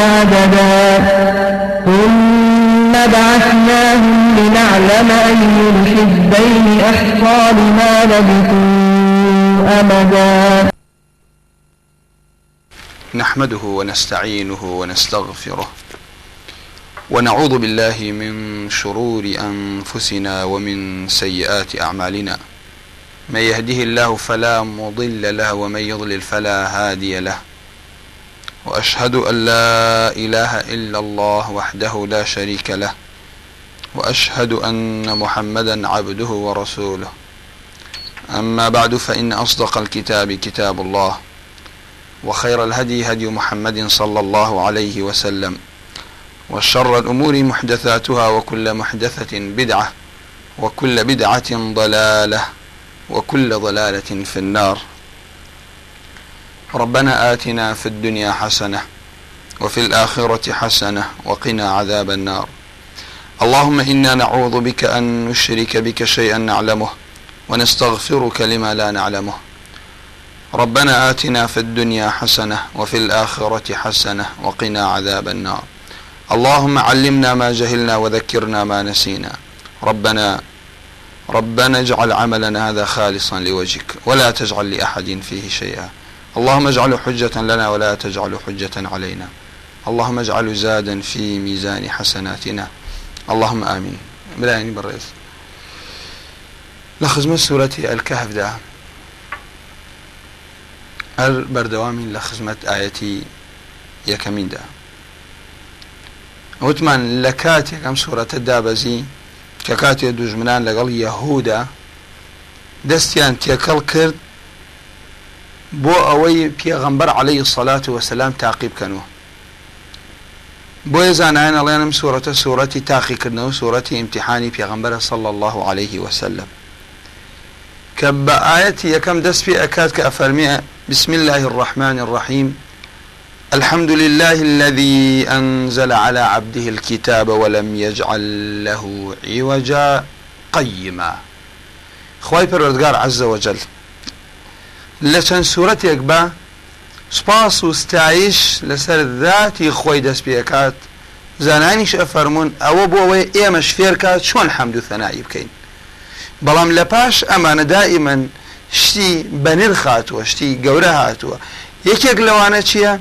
عددا ثم بعثناهم لنعلم أي الحزبين أحصى لما لبثوا أمدا نحمده ونستعينه ونستغفره ونعوذ بالله من شرور أنفسنا ومن سيئات أعمالنا. من يهده الله فلا مضل له ومن يضلل فلا هادي له. وأشهد أن لا إله إلا الله وحده لا شريك له وأشهد أن محمدا عبده ورسوله. أما بعد فإن أصدق الكتاب كتاب الله وخير الهدي هدي محمد صلى الله عليه وسلم وشر الأمور محدثاتها وكل محدثة بدعة وكل بدعة ضلالة وكل ضلالة في النار. ربنا آتنا في الدنيا حسنة وفي الآخرة حسنة وقنا عذاب النار. اللهم إنا نعوذ بك أن نشرك بك شيئا نعلمه ونستغفرك لما لا نعلمه. ربنا آتنا في الدنيا حسنة وفي الآخرة حسنة وقنا عذاب النار. اللهم علمنا ما جهلنا وذكرنا ما نسينا. ربنا ربنا اجعل عملنا هذا خالصا لوجهك ولا تجعل لأحد فيه شيئا. اللهم اجعله حجة لنا ولا تجعله حجة علينا. اللهم اجعله زادا في ميزان حسناتنا. اللهم آمين. بلايني بالرئيس. لخزمة سورة الكهف ده. هر بردوامي لخزمة آيتي يكمين ده. وتمان لكاتي كم سورة الدابزي. کە کاتێ دوژمنان لەگەڵ یەهودا دەستیان تێکەڵ کرد بۆ ئەوەی پێغەمبەر عليه سەلات وسلام تاقیب بکەنەوە بۆیە زانایان ئەڵێنم سوورەتە سوورەتی تاقیکردنەوە سوورەتی امتحانی پێغەمبەرە صلى الله عليه وسلم. کە بە ئاەتی یەکەم دەست پێ ئەکات کە بسم الله الرحمن الرحيم الحمد لله الذي أنزل على عبده الكتاب ولم يجعل له عوجا قيما خواي پروردگار عز وجل لچن سورتێک بە سپاس و ستایش لەسەر ذاتی خۆی دەست پێکات زانانیش ئەفەرمونون ئەوە بۆ ئەوەی ئێمەش فێرکات چۆن حەمد و ثەنایی بکەین. بەڵام لە پاش ئەمانە دائیمەن شتی بەنر خاتووە شتی گەورە هاتووە. یەکێک لەوانە چییە؟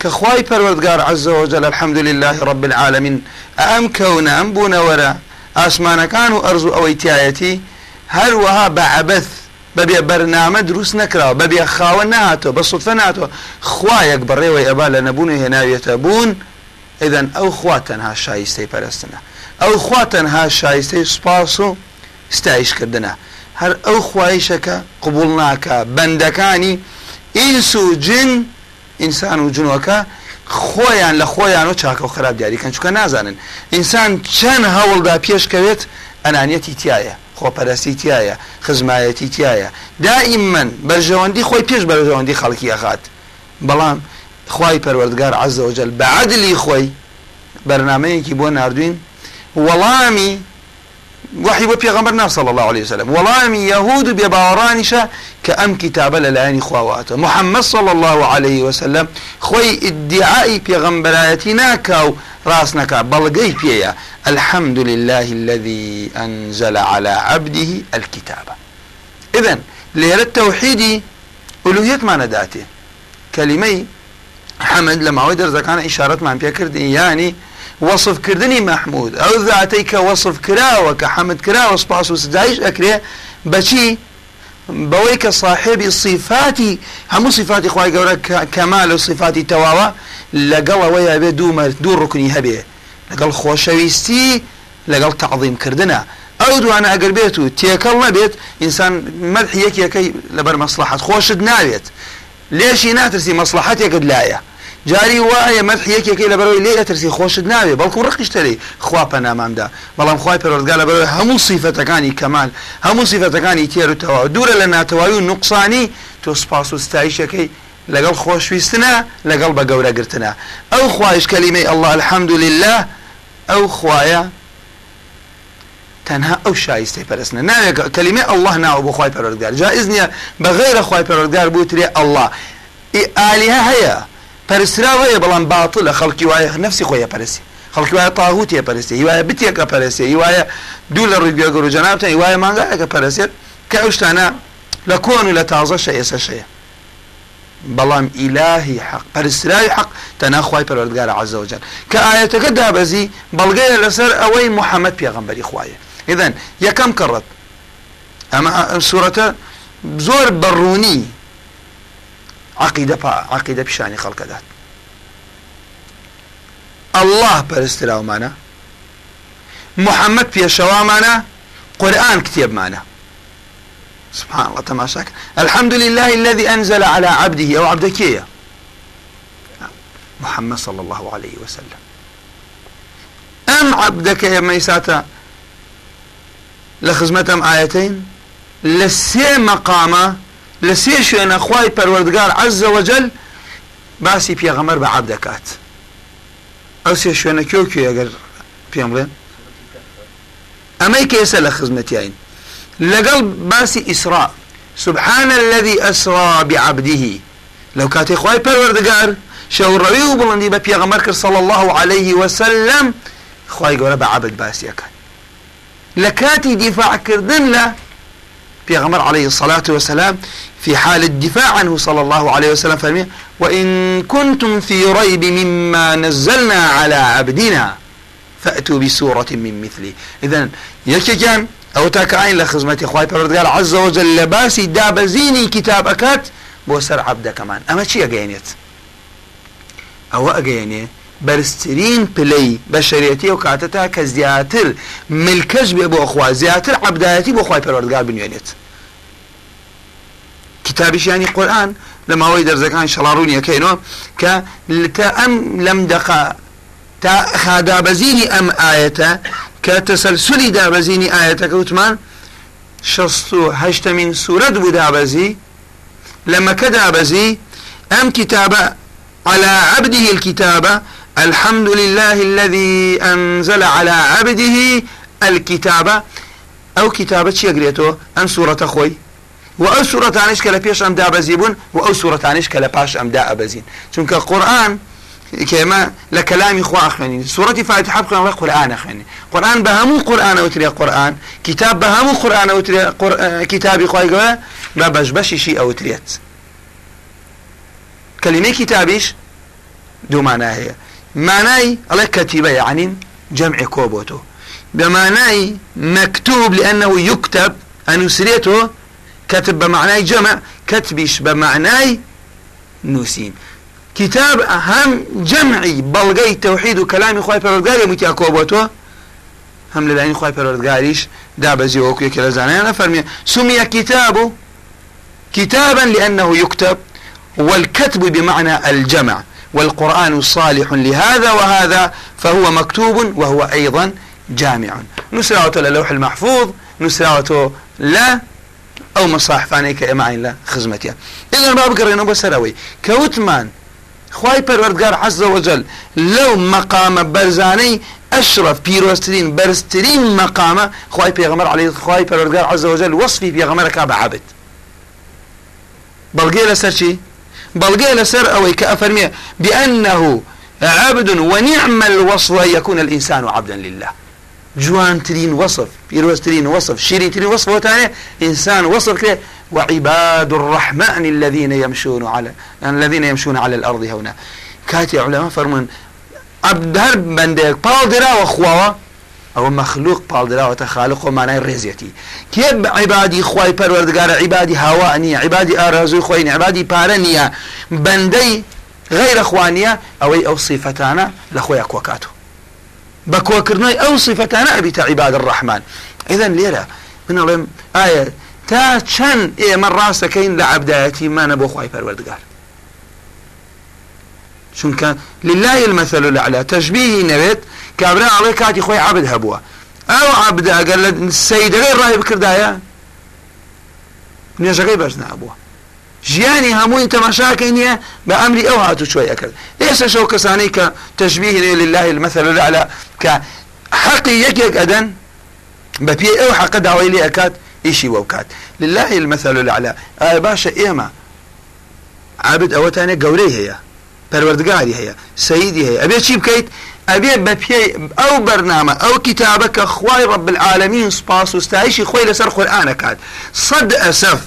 كخواي پروردگار عز وجل الحمد لله رب العالمين أم كون أم بون ورا أسمان كانوا أرزو أو إتيايتي هل وها بعبث بەبێ بەرنامە دروست نەکراوە بەبێ خاوە ناتۆ بە سوفە ناتۆ خوایەک بەڕێوەی ئەبا لە نەبوونی هێناوێتە بوون ئەدەن ئەو خوا تەنها شایستەی پەرستنە. ئەو خوا تەنها شایستەی سوپاس و ستایشکردنە. هەر ئەو خوایشەکە قوبول ناکە. بەندەکانی ئینس و جن ئینسان و جنەکە خۆیان لە خۆیان و چاکە و خراپ دیاریکەن چکە نازانن. ئینسان چەند هەوڵدا پێشکەوێت ئەنانەتی تایە خۆپەرستی تایە خزمایەتی تایە دائیم من بەرژەوەندی خۆی پێش بەرژەوەندی خەڵکی ئەخات. بەڵام خی پەروەردگار عزەوجل بەعادلی خۆی بەرنمەیەکی بۆ نردوین وەڵامی وحي بو پیغمبر صلى الله عليه وسلم. وڵامی يهود بێباوەڕانیشە کە ئەم کتابە لە لایەنی خواواتە محەممەد صلى الله عليه وسلم خۆی ئیدعایی پێغمبەرایەتی ناکا و ڕاست نەکا بەڵگەی پێیە الحمد لله الذي أنزل على عبده الكتاب. إذن لێرە التوحيدي ألوهية ما نداته. كلمة حمد لما هو درزكان إشارة ما بيكردين يعني وەصفکردنی مەحمود ئەو ذاتەی کە وەصف کراوە کە حەمد کراوە سپاس و سدایش ئەکرێ بەچی بەوەی کە صاحبی صفاتی هەموو صفاتی خی گەورە کەمال و صفاتی تەواوە لەگەڵ ئەوەی هەبێ دوو دوو ڕکنی هەبێ. لەگەڵ خۆشەویستی لەگەڵ تعظیمکردە ئەو دوانە ئەگەر بێت و تێکەڵ نەبێت ئینسان مەدح یەکەکەی لەبەر مەسلحت خۆشت ناوێت. لێشی ناترسی مەسلحت یەکت لایە. جاری وایە مەرح یەکێکی لە بەرەوەی لێ ئەترسی خۆشت ناوێ بەڵکو ڕقیشتەری خوا پەنامامدا. بەڵام خی پەرۆزگا لە بەرەوەی هەموو سیفەتەکانی کەمال هەموو سیفەتەکانی تێر و تەواو دوورە لە ناتەواوی و نقصانی تۆ سپاس و ستایشەکەی لەگەڵ خۆشویستنە لەگەڵ بە گەورەگرتنە ئەو خوایش کەلیمەی الله الحمد لله ئەو خوایە تەنها ئەو شایستەی پەرستنە. ناوێت کەلیمە الله ناوە بۆ خی پەرۆردگار جائز نییە بە غیرە خی پەرۆردگار بوترێ الله ئالیها هەیە. پەرسرا هەیە بەڵام باتڵ لە خەڵکی وایە نفسی خۆیە پەرسی خەڵکی وایە تاهوتیە پەرستی هیوایە بتێکە پەرسێ هیوایە دوو لە ڕووی بێگەر و جەنابتە هیوایە مانگایەکە پەرسێت کە ئەو شتانە لە کۆن و لە تازەشە ئێسە شەیە بەڵام ئیلاهی حق. پەرسرای حق تەناخوای پەروەردگارە عزەوجل کە ئاەتەکە دابەزی بەڵگەیە لەسەر ئەوەی محەممەد پێغمبەری خوایە إذن یەکەم کەڕەت ئەمە سوورەتە زۆر بەڕوونی عقیدە عقیدە پیشانی خەڵکەدات الله پەرستراومانە محەممەد پێشەوامانە قورآن کتێبمانە سبحان الله تماشاك الحمد لله الذي أنزل على عبده أو عبدك محمد صلى الله عليه وسلم. أم عبدك يا ميساتا لخزمتم آيتين لسي مقامة لسي شوين أخواي پروردگار عز وجل پێغەمەر بە عبدەکات ئەو سێ شوێنە کێو کوێ ئەگەر پێم بڵێن ئەمەی کێسە لە خزمەتیین لەگەڵ باسی ئیسرا سبحان الذي أسرى بعبده. لو كاتي خواي پروردگار شەوڕەوی و بڵندی بە پێغەمەر کرد صلى الله عليه وسلم خواي گەورە بە عبد باسیەکان لە کاتی دیفاعکردن لە پێغمبر عليه الصلاة والسلام في حال الدفاع عنه صلى الله عليه وسلم فرمي وإن كنتم في ريب مما نزلنا على عبدنا فأتوا بسورة من مثله إذن يكجان أو تاكاين لخزمة إخوائي پروردگار عز وجل لباسي دابزيني كتاب أكات بوسر عبد كمان أما چي أقينيت أو أقينيت بەرزترین پلەی بە شریەتی و کاتەتا کە زیاتر ملکەش بێ بۆ خوا زیاتر عبدایەتی بۆ خی پەروەردگار بنوێنێت. کتابیشیانی قورآن لە ماوەی دەرزەکان شەڵاڕوونیەکەینەوە کە تا ئەم لەم دقا تا خادابەزینی ئەم ئاەتە کە تەسەلسولی دابەزینی ئاەتەکە وتمان هەشتمین سوورەت بوو دابەزی لە مەکە دابەزی ئەم کتابە على عبده الكتابة الحمد لله الذي أنزل على عبده الكتابة أو كتابة يقريته أن سورة خوي وأو سورة عنيش كلا بيش أم دابزيبون وأو سورة عنيش كلا باش أم دابزين چونك القرآن كما لكلام إخوة أخواني. سورة فاتحة بخوان قرآن أخواني. قرآن بهمو قرآن أوتري قرآن. كتاب بهمو قرآن أوتري قر... كتاب إخوة ببش بشي شيء أوتريت. كلمة كتابيش دو معناه معناي الله كتيبة يعني جمع كوبوتو. بمعناي مكتوب لأنه يكتب أن سريته كتب بمعناي جمع كتبش بمعناي نوسين كتاب أهم جمعي بلغي توحيد وكلام خواهي پروردگاري متيا كوبوتو. هم للاين خواهي پروردگاريش دابزي وكي كلا زانيانا فرمي سمي كتابه كتابا لأنه يكتب والكتب بمعنى الجمع. والقرآن صالح لهذا وهذا فهو مكتوب وهو أيضا جامع. نسراوته للوح المحفوظ نسراوته لا أو مصاحفاني كإمعين لا خزمتها. إذا ما بقرينه بسروي. كوتمان خواي پروردگار عز وجل لو مقام برزاني أشرف بيروسترين برسترين مقامه خواي پیغمبر عليه خواي پروردگار عز وجل وصفي پیغمبر كعب عبد بلغي لسر چي بلغي لسر أوي كأفرمي بأنه عبد ونعم الوصف يكون الإنسان عبدا لله. جوان ترين وصف بيروز ترين وصف شيرين ترين وصف وتاني إنسان وصف كده. وعباد الرحمن الذين يمشون على الذين يمشون على الأرض هنا. كاتي علماء فرمون عبد هر بندك بالدرا وخواوا. أو مخلوق پاڵدراوەتە خالق و مانای ڕێزیەتی کێ عیبادی خی پەروەردگارە عیبادی هاوا نییە عیبادی ئارازوی خۆین عیبادی پارە نییە بەندەی غیرە خوانیە ئەوەی ئەو سیفەتانە لە خۆیان کۆکاتو بە کۆکردنەوەی ئەو سیفەتانە ئەبیتە عیباد ڕحمان ئذن لێرە منەڵێم ئایا تا چەند ئێمە ڕاستەکەین لە عبدایەتیمانە بۆ خی پەروەردگار چونکە لله المثل الأعلى تشبيه نوێت کابرا ئەڵێ کاتی خۆی عبد هەبووە ئەو عبد ئەگەر لە سەیدەکەی ڕای بکردایە نوێژەکەی بەرز نابووە ژیانی هەمووی تەماشاکەی نییە بە ئەمری ئەو هاتو چۆی ئەکرد ئێستا شەو کەسانەی کە تشبيه لله المثل یەکێک ئەدەن بە پێ ئەو حەقە داوای لێ ئەکات ئیشی وەکات لله المثل الأعلى. ئایا باشە ئێمە عابد ئەوەتانە گەورەی هەیە پەروەردگاری هەیە سەیدی هەیە ئەبێ چی بکەیت ئەبێ بە پێی ئەو بەرنامە ئەو کتابە کە خوای ڕب العالمین سپاس و ستایشی خۆی لەسەر قورآانەکات سەد ئەسەف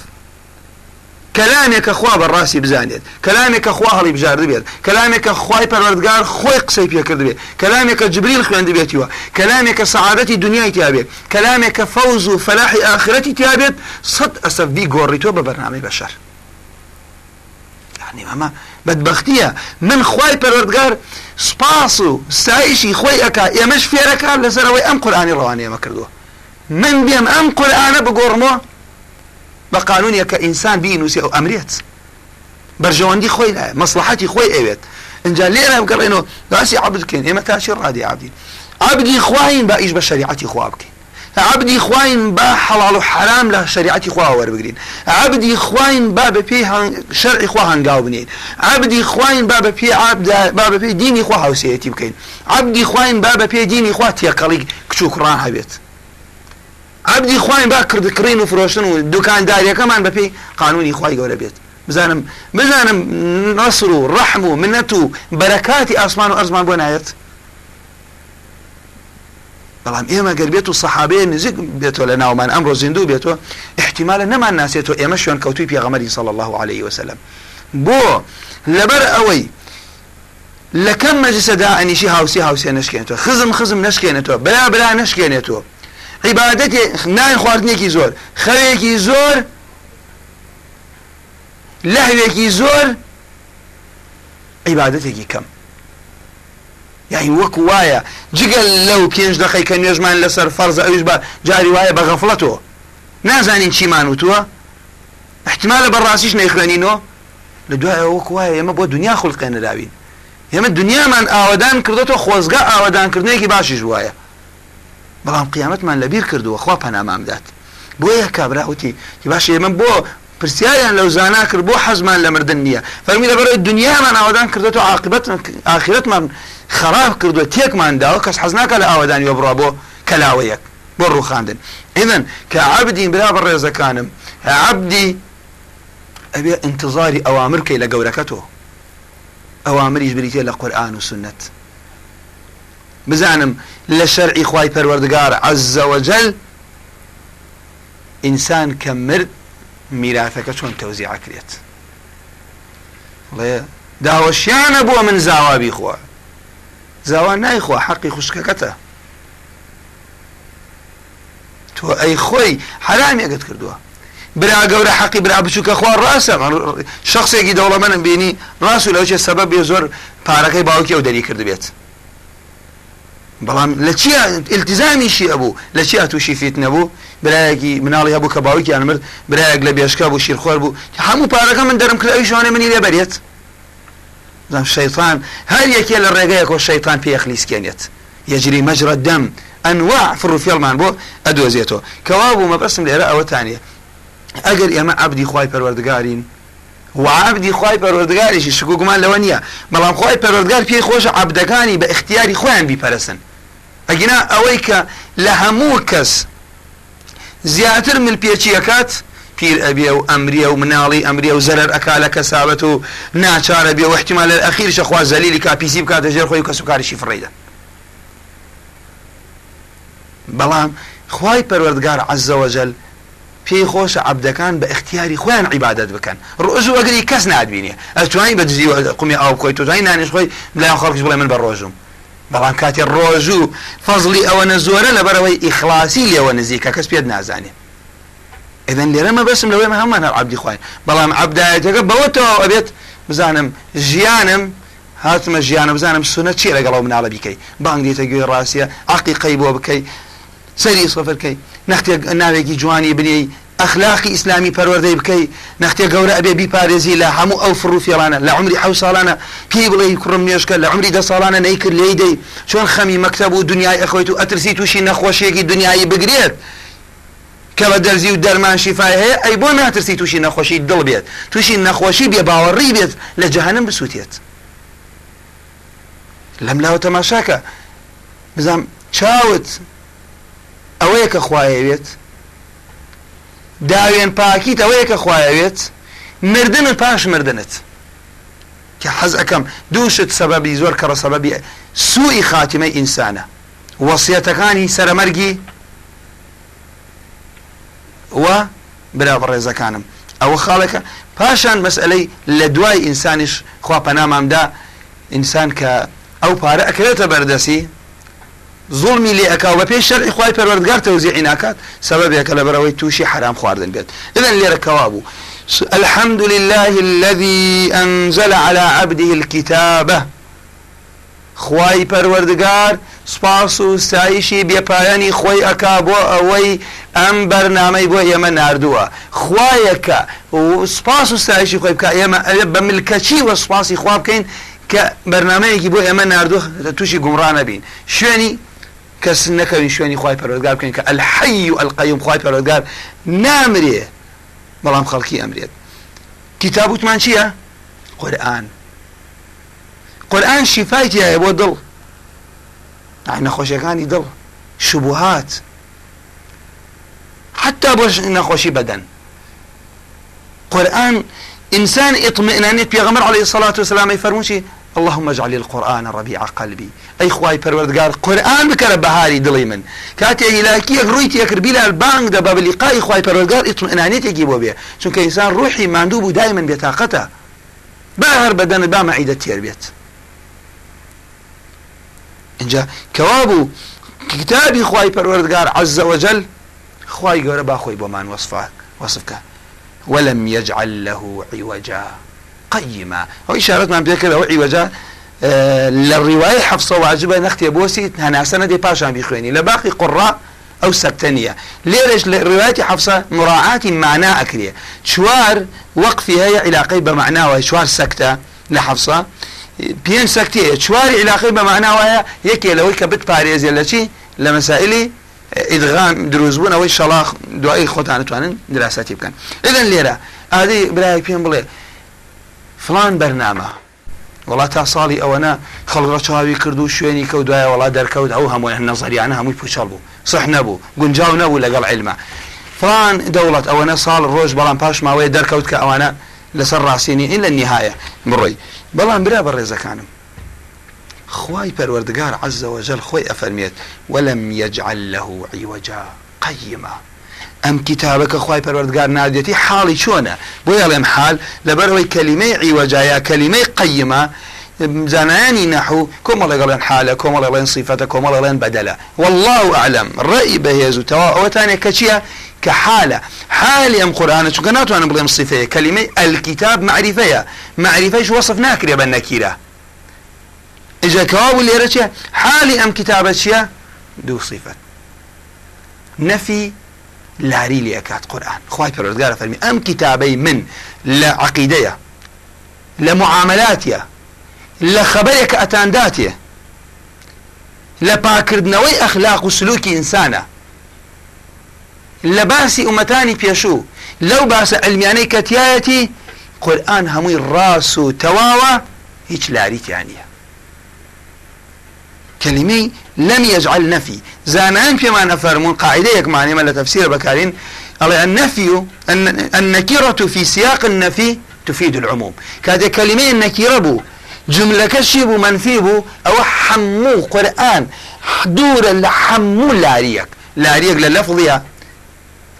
کەلامێکە خوا بەڕاستی بزانێت کەلامێکە خوا هەڵی بژار بێت کەلامێکە خوای پەروەردگار خۆی قسەی پێکرد بێت کەلامێکە جبریل خوێند بێتیوە کەلامێکە سعادەتی دنیای تیابێت کەلامێکە فەوز و فەلاحی ئاخرەتی تیابێت سەد ئەسەفدی گۆڕیتۆ بە بەرنامەی بەشەر يعني ئەمە بەدبختیە من خوای پەروەردگار سپاس و ستایشی خۆی ئەکا ئێمەش فێرەکە ئەم قورآانی ڕوانی ئێمە کردووە. من بێم ئەم قورآانە بگۆڕمەوە بە قانونیە کە ئینسان بینوسی ئەو ئەمرێت بەرژەوەندی خۆی لایە مەسلحەتی خۆی ئەوێت. اینجا لێرە بگەڕێنەوە باسی عبد بکەین ئێمە تاچی ڕادی عبدین عبدی خواین با ئیش بە شریعەتی خوا بکەین. عبدی خواین با حلال و حرام لە شریعەتی خوا وەربگرین. عبدی خواین با بە پێی شەرعی خوا هەنگاو بنین. عبدی خواین با بە پێی با بە پێی دینی خوا هاوسەیەتی بکەین. عبدی خواین با بە پێی دینی خوا تێقەڵی کچووکڕان هەبێت. عبدی خواین با کردکڕین و فرۆشتن و دوکانداریەکەمان بەپی قانونی خی گەورە بێت. بزانم بزانم نەسر و ڕەحم و منەت و بەرەکاتی ئاسمان و ئەرزمان بۆ نایەت. بەڵام ئێمە گەر بێت و سەحابەیە نزیک بێتەوە لە ناومان ئەمڕۆ زیندوو بێتەوە احتیمالە نەمان ناسێتەوە ئێمە شوێن کەوتوی پێغەمەری صلی الله عليه وسلم. بۆ لەبەر ئەوەی لە کەم مەجلسەدا ئەنیشی هاوسی هاوسێ نشکێنێتەوە خزم خزم نشکێنێتەوە بلا بلا نشکێنێتەوە عیبادەتی نان خواردنێکی زۆر خەوێکی زۆر لەهوێکی زۆر عیبادەتێکی کەم یعنی وەکو وایە. جگەل لەو پێنج دقی کە نوێژمان لەسەر فەرزە ئەوش بە جاری وایە بە غەفڵەتەوە نازانین چیمان وتووە؟ احتمالە بەڕاستیش نەیخوێنینەوە لە دوایە وەکو وایە ئێمە بۆ دنیا خوڵقێنراوین ئێمە دنیامان ئاوادان کردێتەوە خۆزگە ئاوادانکردنێکی باشیش وایە. بەڵام قیامەتمان لەبیر کردووە خوا پەنامامدات بۆ یە کابراوتی باش ئێمە بۆ پرسیاریان لەو زانا کرد بۆ حەزمان لە مردن نییە. فەرمی لەبەرەوەی دنیامان ئاوادان کردێت و عاقبەت ئاخرەتمان خراپ کردووە تێکمان داوە. کەس حەزناکە لە ئاوادانی وەبڕا بۆ کەلاوەیەک بۆ ڕووخاندن. ئێدەن کە عبدین برا بە ڕێزەکانم عبدی ئەبێ انتظاری ئەوامرکەی لە گەورەکەتەوە ئەوامریش بریتێ لە قورآن و سنت. بزانم لە شەرعی خوای پەروەردگار عەزەوەجەل ئینسان کە مرد میراثەکە چۆن تەوزی عکرێت داوەشیانە بووە من زاوابی خۆ زاوان نایخوا حەقی خوشکەکەتە. تۆ ئەی خۆی حرامێکت کردووە. برا گەورە حەقی برا بچووکە خوا ڕاستە. شخصێکی دەوڵەمەنم بینی ڕاست و لەوچێ سەبەب بێ زۆر پارەکەی باوکی ئەو دەری کرد بێت بەڵام لە چی التزامیشی ئەبوو لە چی تووشی فیت نەبوو برایەکی مناڵی هەبوو کە باوکی ئەمرد برایەک لە بێشکا بوو شیرخۆر بوو. هەموو پارەکە من دەرم کرد ئەوی شوانە منی لێبەرێت زم شەیطان هەر یەکێ لە ڕێگەیەکۆ شەیطان پێخلیسکێنێت یەجری مەجرە دەم ئەنواع فڕوفێڵمان بۆ ئەدۆزێتەوە. کەوا بوو مەبەستم لێرە ئەوەتانە ئەگەر ئێمە عبدی خی پەروەردگارین. وعبدی خی پەروەردگاریشی شکو گومان لەوە نییە. بەڵام خی پەروەردگار پێی خۆشە عبدەکانی بە اختیاری خۆیان بیپەرسن ئەگینا ئەوەی کە لە هەموو کەس زیاتر مل پێچیەکات پیر ئەبێ و ئەمریە و مناڵی ئەمریە و زەرەر ئەکا لە کەسابەت و ناچارە بێ و احتیمال لە ئەخیرشە خوا زەلیلی کاپیسی بکاتە ژێر خۆی کەس و کاریشی فڕیدا بەڵام خی پەروەردگار عزەوەجل پێی خۆشە عبدەکان بە اختیاری خۆیان عیبادت بکەن. ڕۆژ و ئەگەری کەس نادبینێ. ئەتوانی بە دزی قومی ئاو بکۆی توانی نانیش خۆی لایان خەڵکیش بڵێ من بە ڕۆژم بەڵام کاتی ڕۆژوو فەزلی ئەوەنە زۆرە لەبەرەوەی ئیخلاسی لێوە نزیکە کەس پێت نازانێ. ئەدەن لێرەمە بەسم لەوەی هەمان عبدی خوای بەڵام عبدایەتەکە بەوەتەوە ئەبێت بزانم ژیانم هاتمە ژیانە بزانم سونە چی لەگەڵەوە مناڵە بیکەی؟ بانگ دیتە گوێ ڕاستیە عقیقەی بۆ بکەی سەری سۆفەرکەی نەختێک ناوێکی جوانی بنی ئەخلاقی ئیسلامی پەروەردەی بکەی نەختێ گەورە ئەبێ بیپارێزی لە هەموو ئەو فڕوفێڵانە لە عمری حو ساڵانە پێی بڵێ کوڕم نوێشکە لە عمری دە ساڵانە نەیکرد لێی دەی. چۆن خەمی مەکتتەب و دنیای ئەخۆیت و ئەترسی تووشی نەخۆشیەکی دنیایی بگرێت؟ کە بە دەرزی و دەرمان شیفای هەیە ئەی بۆ ناترسی تووشی نەخۆشی دڵ بێت تووشی نەخۆشی بێ باوەڕی بێت لە جەهانم بسووتێت. لەم لاوە تەماشاکە بزانام چاوت ئەوەیە کە خوایەوێت داوێن پاکیت ئەوەیە کە خوایەوێت مردنت پاش مردنت. کە حەز ئەەکەم دووشت سەبەبی زۆر کەڕە سەبەبی سوئی خاتیمەی ئینسانە. وەسیەتەکانی سەرمەرگی وە برا بەڕێزەکانم ئەوە خاڵێکە پاشان مەسئلەی لە دوای ئینسانیش خوا پەنامامدا ئینسان کە ئەو پارە ئەکرێتە بەردەسی زڵمی لێ ئەکا بە پێش شەرعی خی پەروەردگار تەوزیعی ناکات سببێکە لە بەرەوەی تووشی حرام خواردن بێت. إذن لێرە کەوا الحمد لله الذي أنزل على عبده الكتابة. خواي پەروەردگار سپاس و سایشی بێپایانی خۆی ئەکا بۆ ئەوەی ئەم بەرنامەی بۆ ئێمە نردووە. خوایەکە سپاس و سایشی خۆی بکە ئێمە بە ملکەچی وە سپاسی خوا بکەین کە بەرنمەیەکی بۆ ئێمە نردوو تووشی گومڕانە بین شوێنی کەس نەکەوین شوێنی خی پەرۆگار بکەین کە ئەلحەی و ئەلقەیم خی پەرۆگار نامرێ بەڵام خەڵکی ئەمرێت. کتابوتمان چییە؟ قورآن. قورآن شیفایتیایە بۆ دڵ. نەخۆشیەکانی دڵ؟ شبهات حتى بۆش نەخۆشی بەدەن. قورآن إنسان اطمئنانيت بيغمر عليه الصلاة والسلام يفرموشي اللهم اجعل القرآن ربيع قلبي أي خواي پروردگار قرآن بكره بهاري من. كاتي إلاكي رويتي يكر بلا البانك ده باب لقاء خواي پروردگار اطمئنانيت يجيبو بيه چونك إنسان روحي ماندوب دائما بطاقته باهر بدن با معيدة تير بيت انجا كوابو كتابي خواي پروردگار عز وجل خواي گەورە باخۆی بۆمان وەصفە وەصفکە ولم يجعل له عوجا قيما أو إشارة ما بيكر أو عوجا للرواية حفصة واجبة نختي بوسي هناسنة دي باشان بيخويني لباقي قراء أو سكتنية ليش؟ رواية حفصة مراعاة معنى أكرية. شوار وقفي هي علاقي بمعنى وشوار سكتة لحفصة. بين سكتية شوار علاقي بمعنى وهي يكي لو كبت باريزي لشي لمسائلي ئیدغام دروستبوون ئەوەی شەڵاق دوایی خۆتانتوانن دراستی بکەن ئەدەن لێرە ئادەی برای پێم بڵێ فلان بەرنامە وڵات تا ساڵی ئەوەنە خەڵگە چاوی کرد و شوێنی کەوت دوایە وڵا دەرکەوت. ئەو هەمووی نەزریانە هەمووی پوچەڵ بوو. صح نەبوو. گونجاو نەبوو لەگەڵ علمە فلان دەوڵەت ئەوەنە ساڵ ڕۆژ بەڵام پاش ماوەیە دەرکەوت کە ئەوانە لەسەر ڕاستینی ئین لە نهایە بڕۆی. بەڵام برا بە ڕێزەکانم. خواي پروردگار عز وجل خوي أفرميت ولم يجعل له عوجا قيما ئەم کتابەکە خی پەروەردگار نادێتی حاڵی چۆنە؟ بۆ یاڵێم حال لەبەرەوەی کەلیمەی عیوەجایا کەلیمەی قەیمە زانایانی نەحو کۆمەڵێگەڵێن حالە کۆمەڵێن صفەتە کۆمەڵێن بەدەلە. والله أعلم. ڕێی بەهێز و تەوا ئەوەتانێک کە چییە؟ کە حالە. حالی ئەم قورآانە چونکە ناتوانم بڵێم صفەیە کەلیمەی ئەلکیتاب معریفەیە. معریفەش وەصف ناکرێ بە نەکیرە. إذا كواب اللي رجع حالي أم كتابة شيا دو صفة نفي لاري لي أكاد قرآن. خواهي پروردگار فرمي أم كتابي من؟ لعقيدية لمعاملاتية لخبرك أتانداتية لباكردنوي أخلاق وسلوك إنسانة لباسي أمتاني بيشو لو بأس علمياني كتيايتي قرآن هموي راس تواوى هيش لاريت يعني. كلمة لم يجعل نفي. زانان فيما نفرمون قاعدة يكمعني من تفسير بكارين. النفي النكرة في سياق النفي تفيد العموم. كهذه كلمة النكرة بو. جملة كشيب منفي بو. أو حمو قرآن دور لحمو لاريك. لاريك للفظية.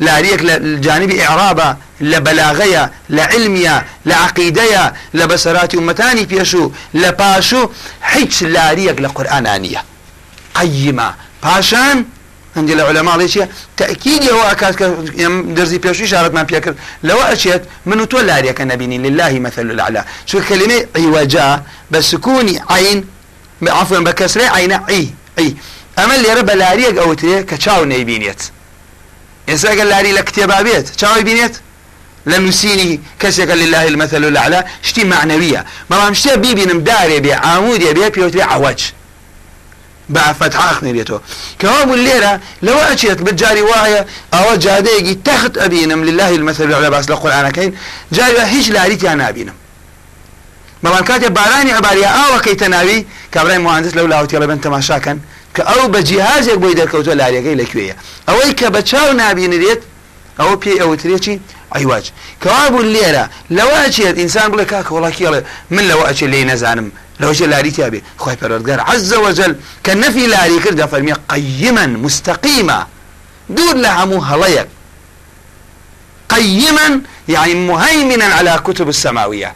لاريك للجانب إعرابة. لبلاغية. لعلمية. لعقيدية. لبسرات أمتاني بيشو. لباشو. حيث لاريك لقرآنانية. قيمة. باشان عندي العلماء ليش تأكيد هو أكاد درزي بيشو إشارة ما بيكر. لو أشيت من تولى لاريك نبيني لله مثل الأعلى. شو كلمة عوجا. بسكوني عين عفوا بكسرة عين عي عي. أما اللي رب لاريك أو تري كتشاو نيبينيت. ئێستا ئەگەر لاری لە کتێبا بێت چاوی بینێت لە نووسینی کەسێکە لله المەثل الأعلى. شتی معنەویە بەڵام شتێ بیبینم دارێ بێ عامودێ بێ پێوتێ عوج. بە فتحاخ نێبێتەوە کەوا بوو لێرە لەوە ئەچێت بجاری وایە ئەوە جادەیەکی تەخت ئەبینم لله المەثل الأعلى باس لە قورآنەکەین جاری هیچ لاریتیان نابینم. بەڵام کاتێ بارانی عباریە ئاوەکەیتە ناوی کابرای مهندس لەو لاوتی لەبن تەماشاکەن کە ئەو بە جیهازێک بۆی دەرکەوتە لاریەکەی لەکوێیە ئەوەی کە بە چاو نابینرێت ئەوە پێی ئەوترێکی عیواج کەوا بوو لێرە لەوە ئەچێت ئینسان بڵێ کاکە وڵاکیڵێ من لەوە ئەچێت لێ نەزانم لەوەشە لاری تیاابێ خۆی پەرۆردگار عز وجل کە نەفی لاری کردە فەرمیە قیما مستقیمە دوور لە هەموو قيما يعني مهيمنا على كتب السماوية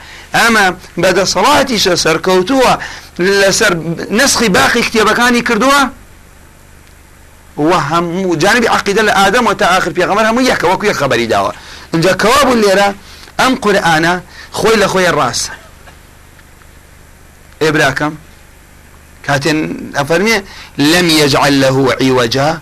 بدا صلاتي سركوتوا لسر نسخي باقي كتابكاني كردوا وهم جانب عقيدة لآدم وتآخر في غمر هم يحكى وكو خبري داوا انجا كواب الليرة ام قرآن خوي لخوي الراس إبراكم. كاتن أفرمي لم يجعل له عوجا.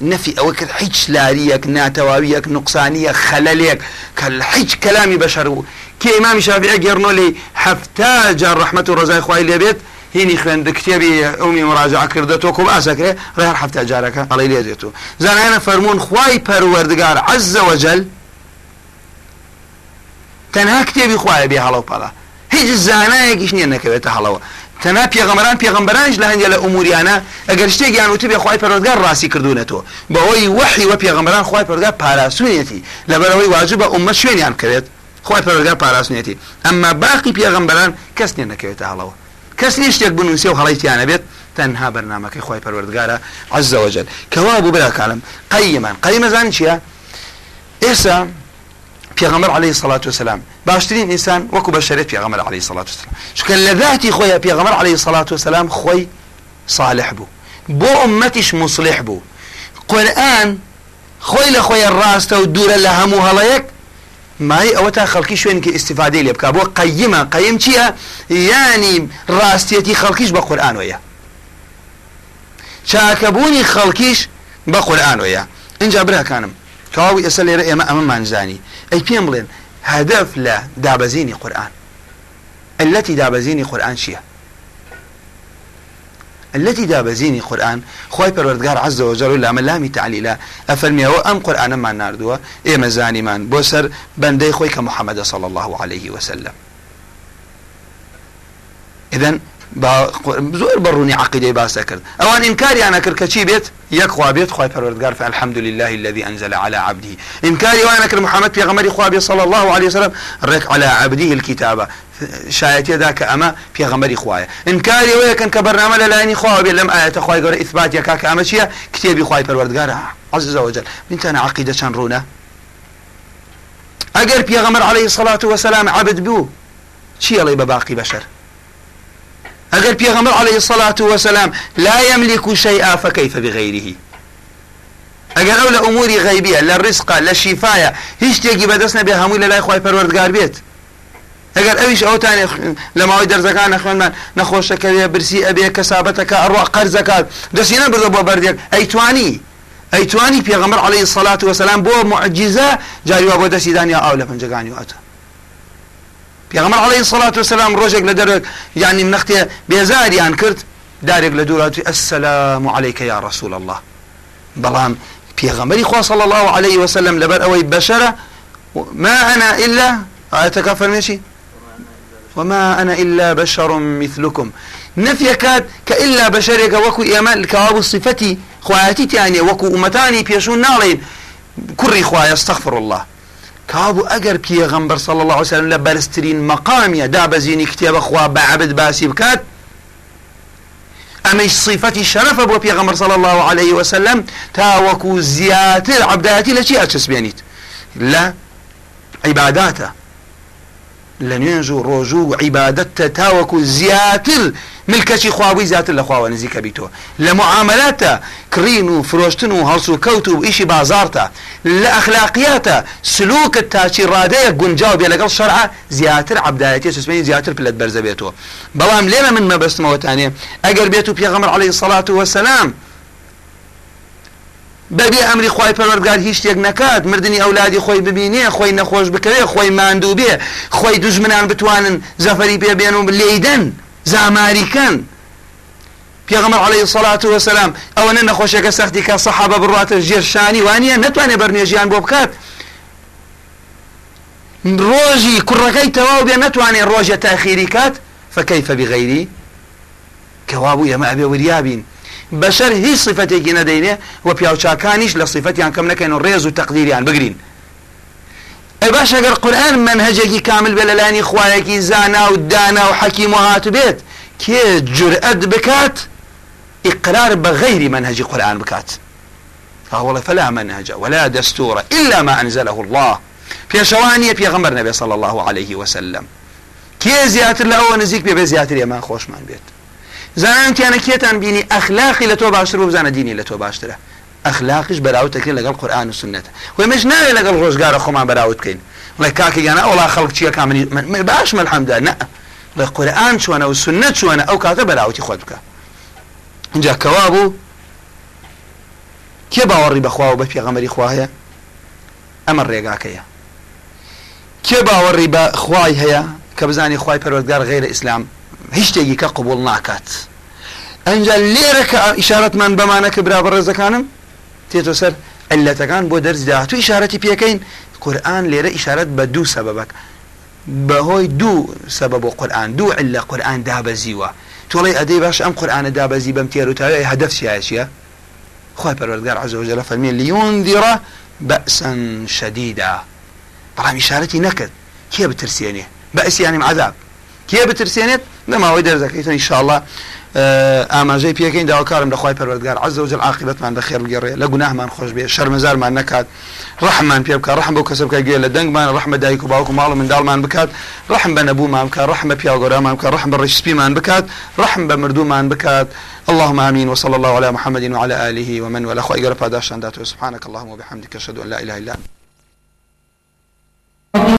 نفي أو حج لاريك ناتواويك نقصانيك خلليك. كالحج كلامي بشر. كي إمام شافعي قرنوا لي حفتاج رحمة الرزاق خوي اللي بيت. هینی خوێن کتێبی ئەومی مراجع کردێتەوە کۆ ئاسەکرێ ڕێر هەفتە جارەکە ئەڵی لێدێتەوە زانانە فەرمونون خی پەروەردگار عزەوەجل تەنها کتێبی خوایە بێ هەڵەو پەڵە هیچ زانایەکیش نییە نەکەوێتە هەڵەوە. تەنا پێغەمەران پێغمبەرانش لە هەندێک لە ئوموریانە ئەگەر شتێکیان وتە بێ خی پەرۆگار ڕاستی کردوونەتەوە. بەهۆی وحی وە پێغەمبەران خی پەرگار پاراسوونێتی. لەبەرەوەی واجب بە ئومە شوێنیان کەوێت خی پەرۆگار پاراسوونێتی. ئەمما باقی پێغەمبەران کەس نیە نەکەوێتە هەڵەوە. کەس نیە شتێک بنووسێ و هەڵیتیانە بێت تەنها بەرنمەکەی خۆی پەروەردگارە عزەوەجل. کەوا بوو براکانم قەیمان قەیمەزان چییە ئێستا پێغەمبەر عليه الصلاة والسلام باشترین ئینسان وەکو بەشەرێت پێغەمبەر عليه الصلاة والسلام چکە لە ذاتی خۆیە پێغەمبەر عليه الصلاة والسلام خۆی صالح بوو. بۆ ئومەتیش مصلح بوو. قورئان خۆی لە خۆی ڕاستە و دوورە لە هەموو هەڵەیەک مای ئەوە تا خەڵکی شوێنکە ئیسیفادەی لێ بکە. بۆ قەیمە. قەیم چییە؟ ینی ڕاستیەتی خەڵکیش بە قورآانۆیە چاکەبوونی خەڵکیش بە قورآانۆیە اینجا براکانم. تەواوی ئێستا لێرە ئێمە ئەمەمانزانی ئەی پێم بڵێن هەدەف لە دابەزینی قورآن التي دابەزینی قورآن چییە التي دابزيني قرآن. خوي پروردگار عز وجل لا ملامي تعليلا افرمي هو ام قرآن ما ناردوا اي مزاني من بوسر بندي خوي كمحمد صلى الله عليه وسلم اذن زۆر بەڕوونی عقیدەی باسە کرد. ئەوان ئینکاریانە کرد کە چی بێت؟ خوا بێت خی پەروەردگار فالحمد لله الذي انزل على عبده انكاري وأنا كر محمد پیغمبري خوا صلى الله عليه وسلم رك على عبده الكتابه شایەتە دا کە ئەمە پێغەمەری خوایە. ئینکاری وەیەکەن کە بەرنامە لە لایانی خوا بێت لەم ئاەتە خخوای گەۆرە ئیثبات یەکا کە ئەمە چییە؟ کتێبی خخوای پەروەردگارە. عززەوەجل منتەنە عقیدە چەند ڕوونە؟ ئەگەر پێغەمەر عليه سڵات وسلام عبد بوو چیەڵی بە باقی بەشەر؟ ئەگەر پێغەمبەر عليه الصلاة والسلام لا يملك شيئا فكيف بغيره؟ ئەگەر ئەو لە ئوموری غیبیە لە ڕسقا لە شیفاە هیچ شتێکی بەدەست نەبێ هەمووی لە لای خی پەروەردگار بێت. ئەگەر ئەویش ئەوتانێ لە ماوەی دەرزەکان نەخوێنمان نەخۆشەکەوێ برسی ئەبێ کەسابەتەکە ئەڕوا قەرزەکات دەستی نەبردە بۆ بەردێک. ئەیتوانی ئەیتوانی پێغەمبەر عليه الصلاة والسلام بۆ معجزە جاریوا بۆ دەستیدانیا ئاو لە پنجەکانی واتە. پێغەمبەر عليه الصلاة والسلام ڕۆژێک لە دەرێک یعنی نەختێ بێزاریان کرد دارێک لە دووراتی السلام عليك يا رسول الله. بەڵام پێغەمبەری خوا صلى الله عليه وسلم لەبەر ئەوەی بەشەرە ما أنا إلا آياتك فرميشي وما أنا إلا بشر مثلكم نفي كاد كإلا بشرك وكو إيمان الكواب الصفتي خواتي تاني وكو أمتاني بيشون نالين كري خوايا استغفر الله. کابوو ئەگەر پێغەمبەر صل الله وسلم لە بەرزترین مەقامیە دابەزینی کتێبە خوا بەعبد باسی بکات. ئەمەش صفەتی شەرەفە بۆ پێغەمبەر صل الله عليه وسلم تاوەکو زیاتر عبداتی لە چی ئەچسبێنیت لە عیباداتە لە نوێنژ و ڕۆژ و عیبادەتە تاوەکو زیاتر ملکەچی خواوی زیاتر لە خواوە نزیکە بیتەوە لە معاملاتە کڕین و فرۆشتن و هەڵسو و کەوت و ئیشی بازارتە لە ئەخلاقیاتە سلوکت تاچی ڕادەیە گونجاو بێ لەگەڵ شەرع زیاتر عبدایەتی سوسمەی زیاتر پلت بەرزە بێتەوە بەڵام لێمە من مەبەستمەوەتانێ ئەگەر بێت و پێغەمەر عليه سەڵات و وەسەلام بەبێ ئەمری خی پەروەرگار هیچ شتێک نکات مردنی ئەولادی خۆی ببینێ خۆی نەخۆش بکەوێ خۆی ماندوو بێ خۆی دوژمنان بتوانن زەفەری پێ بێن و لێدەن زاماریکەن. پێغەمبەر عەلەیهی سەڵات وسلام ئەوەنە نەخۆشیەکە سەختی کە سەحابە بڕاتە ژێرشانی وانە نتوانێت بەرنێژیان بۆ بکات. ڕۆژی کوڕەکەی تەواو بێ نتوانێت ڕۆژە تاخیری کات فكيف بغيري كوابو يا ما أبي وريابين بشر هي صفتي كنا دينه وبياو شاكانيش لصفتي عن كم نكين الريز وتقديري عن بقرين باش اگر قرآن منهجك كامل بللاني خوايك زانا ودانا وحكيم وهات بيت كي جرأت بكات إقرار بغير منهج قرآن بكات فهو فلا منهج ولا دستور إلا ما أنزله الله. في شوانية في غمر نبي صلى الله عليه وسلم. کێ زیاتر لە ئەوە نزیک بێ زیاتر ئێمان خۆشمان بێت. زانانتیانە کێتان بینی؟ ئەخلاقی لە تۆ باشتر و بزانە دینی لە تۆ باشترە. ئەخلاقیش بەراوتەکرێن لەگەڵ قورآن و سنەتە خۆی مش ناوێت لەگەڵ ڕۆژگارە خۆمان بەراوت بکەینڵێ کاکەگەانە ئەوڵا خەڵک چیە کامنی باش مەلحەمدا نە لە قورآن چۆنە و سنت چۆنە ئەو کاتە بەراوتی خۆت بکە. اینجا کەوا بوو کێ باوەڕی بەخوا و بە پێغەمەری خواهەیە؟ ئەمە ڕێگاکەیە. کێ باوەڕی بە خوای هەیە کە بزانی خی پەروەگار غیرە ئیسلام؟ هیچ کە قوبول ناکات. ئەنج لێرە کە ئیشارەتمان بەمانە کە برا بەڕێزەکانم تێتۆ سەر ئەلەتەکان بۆ دەرزدا تو ئیشارەتی پێکەین قورآن لێرە ئیشارەت بە دوو سەبەبک بەهۆی دوو سەبەب بۆ قورآن دوو لە قورآن دابەزیوە تۆڵی ئەدەی باش ئەم قورآانە دابەزی بەم تێر و تاوی هەدەف پەروەگار عزەوجە لە فەرمی لیون دیڕە بەسەن شەدیدا بەڵام ئیشارەتی نەکرد کێ بترسێنێ بەئس ینیم عذاب. کێ بترسێنێت لەماوەی دەرزەکەیتن ئینشاءله ئاماژەی پێکەین داواکارم لەخوای پەروەردگار. عز وجل عاقبەتمان بە خێر بگەڕێ لە گوناهمان خۆش بێ. شەرمەزارمان نکات. ڕحمان پێ بکە ڕحم بۆ کەسە بکە گوێ لە دەنگمان ڕحمە دایک و باوکو ماڵ منداڵمان بکات. ڕحم بە نەبوومان بکە ڕحم بە پیاگۆرامان بکە ڕحم بە ڕشپیمان بکات. ڕحم بە مردومان بکات. اللهم آمين. وصلى الله على محمد وعلى آله ومن ولا خير پاداشان داتو. سبحانك اللهم وبحمدك. أشهد أن لا إله إلا أنت.